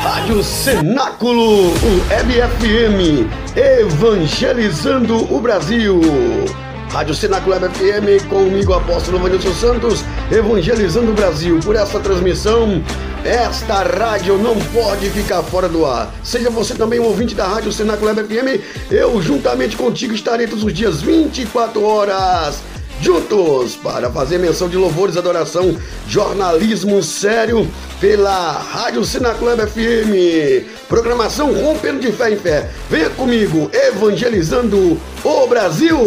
Rádio Cenáculo, o FM, evangelizando o Brasil. Rádio Cenáculo FM, comigo, apóstolo Vanilson Santos, evangelizando o Brasil. Por essa transmissão, esta rádio não pode ficar fora do ar. Seja você também um ouvinte da Rádio Cenáculo FM, eu juntamente contigo estarei todos os dias 24 horas juntos para fazer menção de louvores, adoração, jornalismo sério pela Rádio Sinaclub FM. Programação Rompendo de Fé em Fé. Venha comigo, evangelizando o Brasil.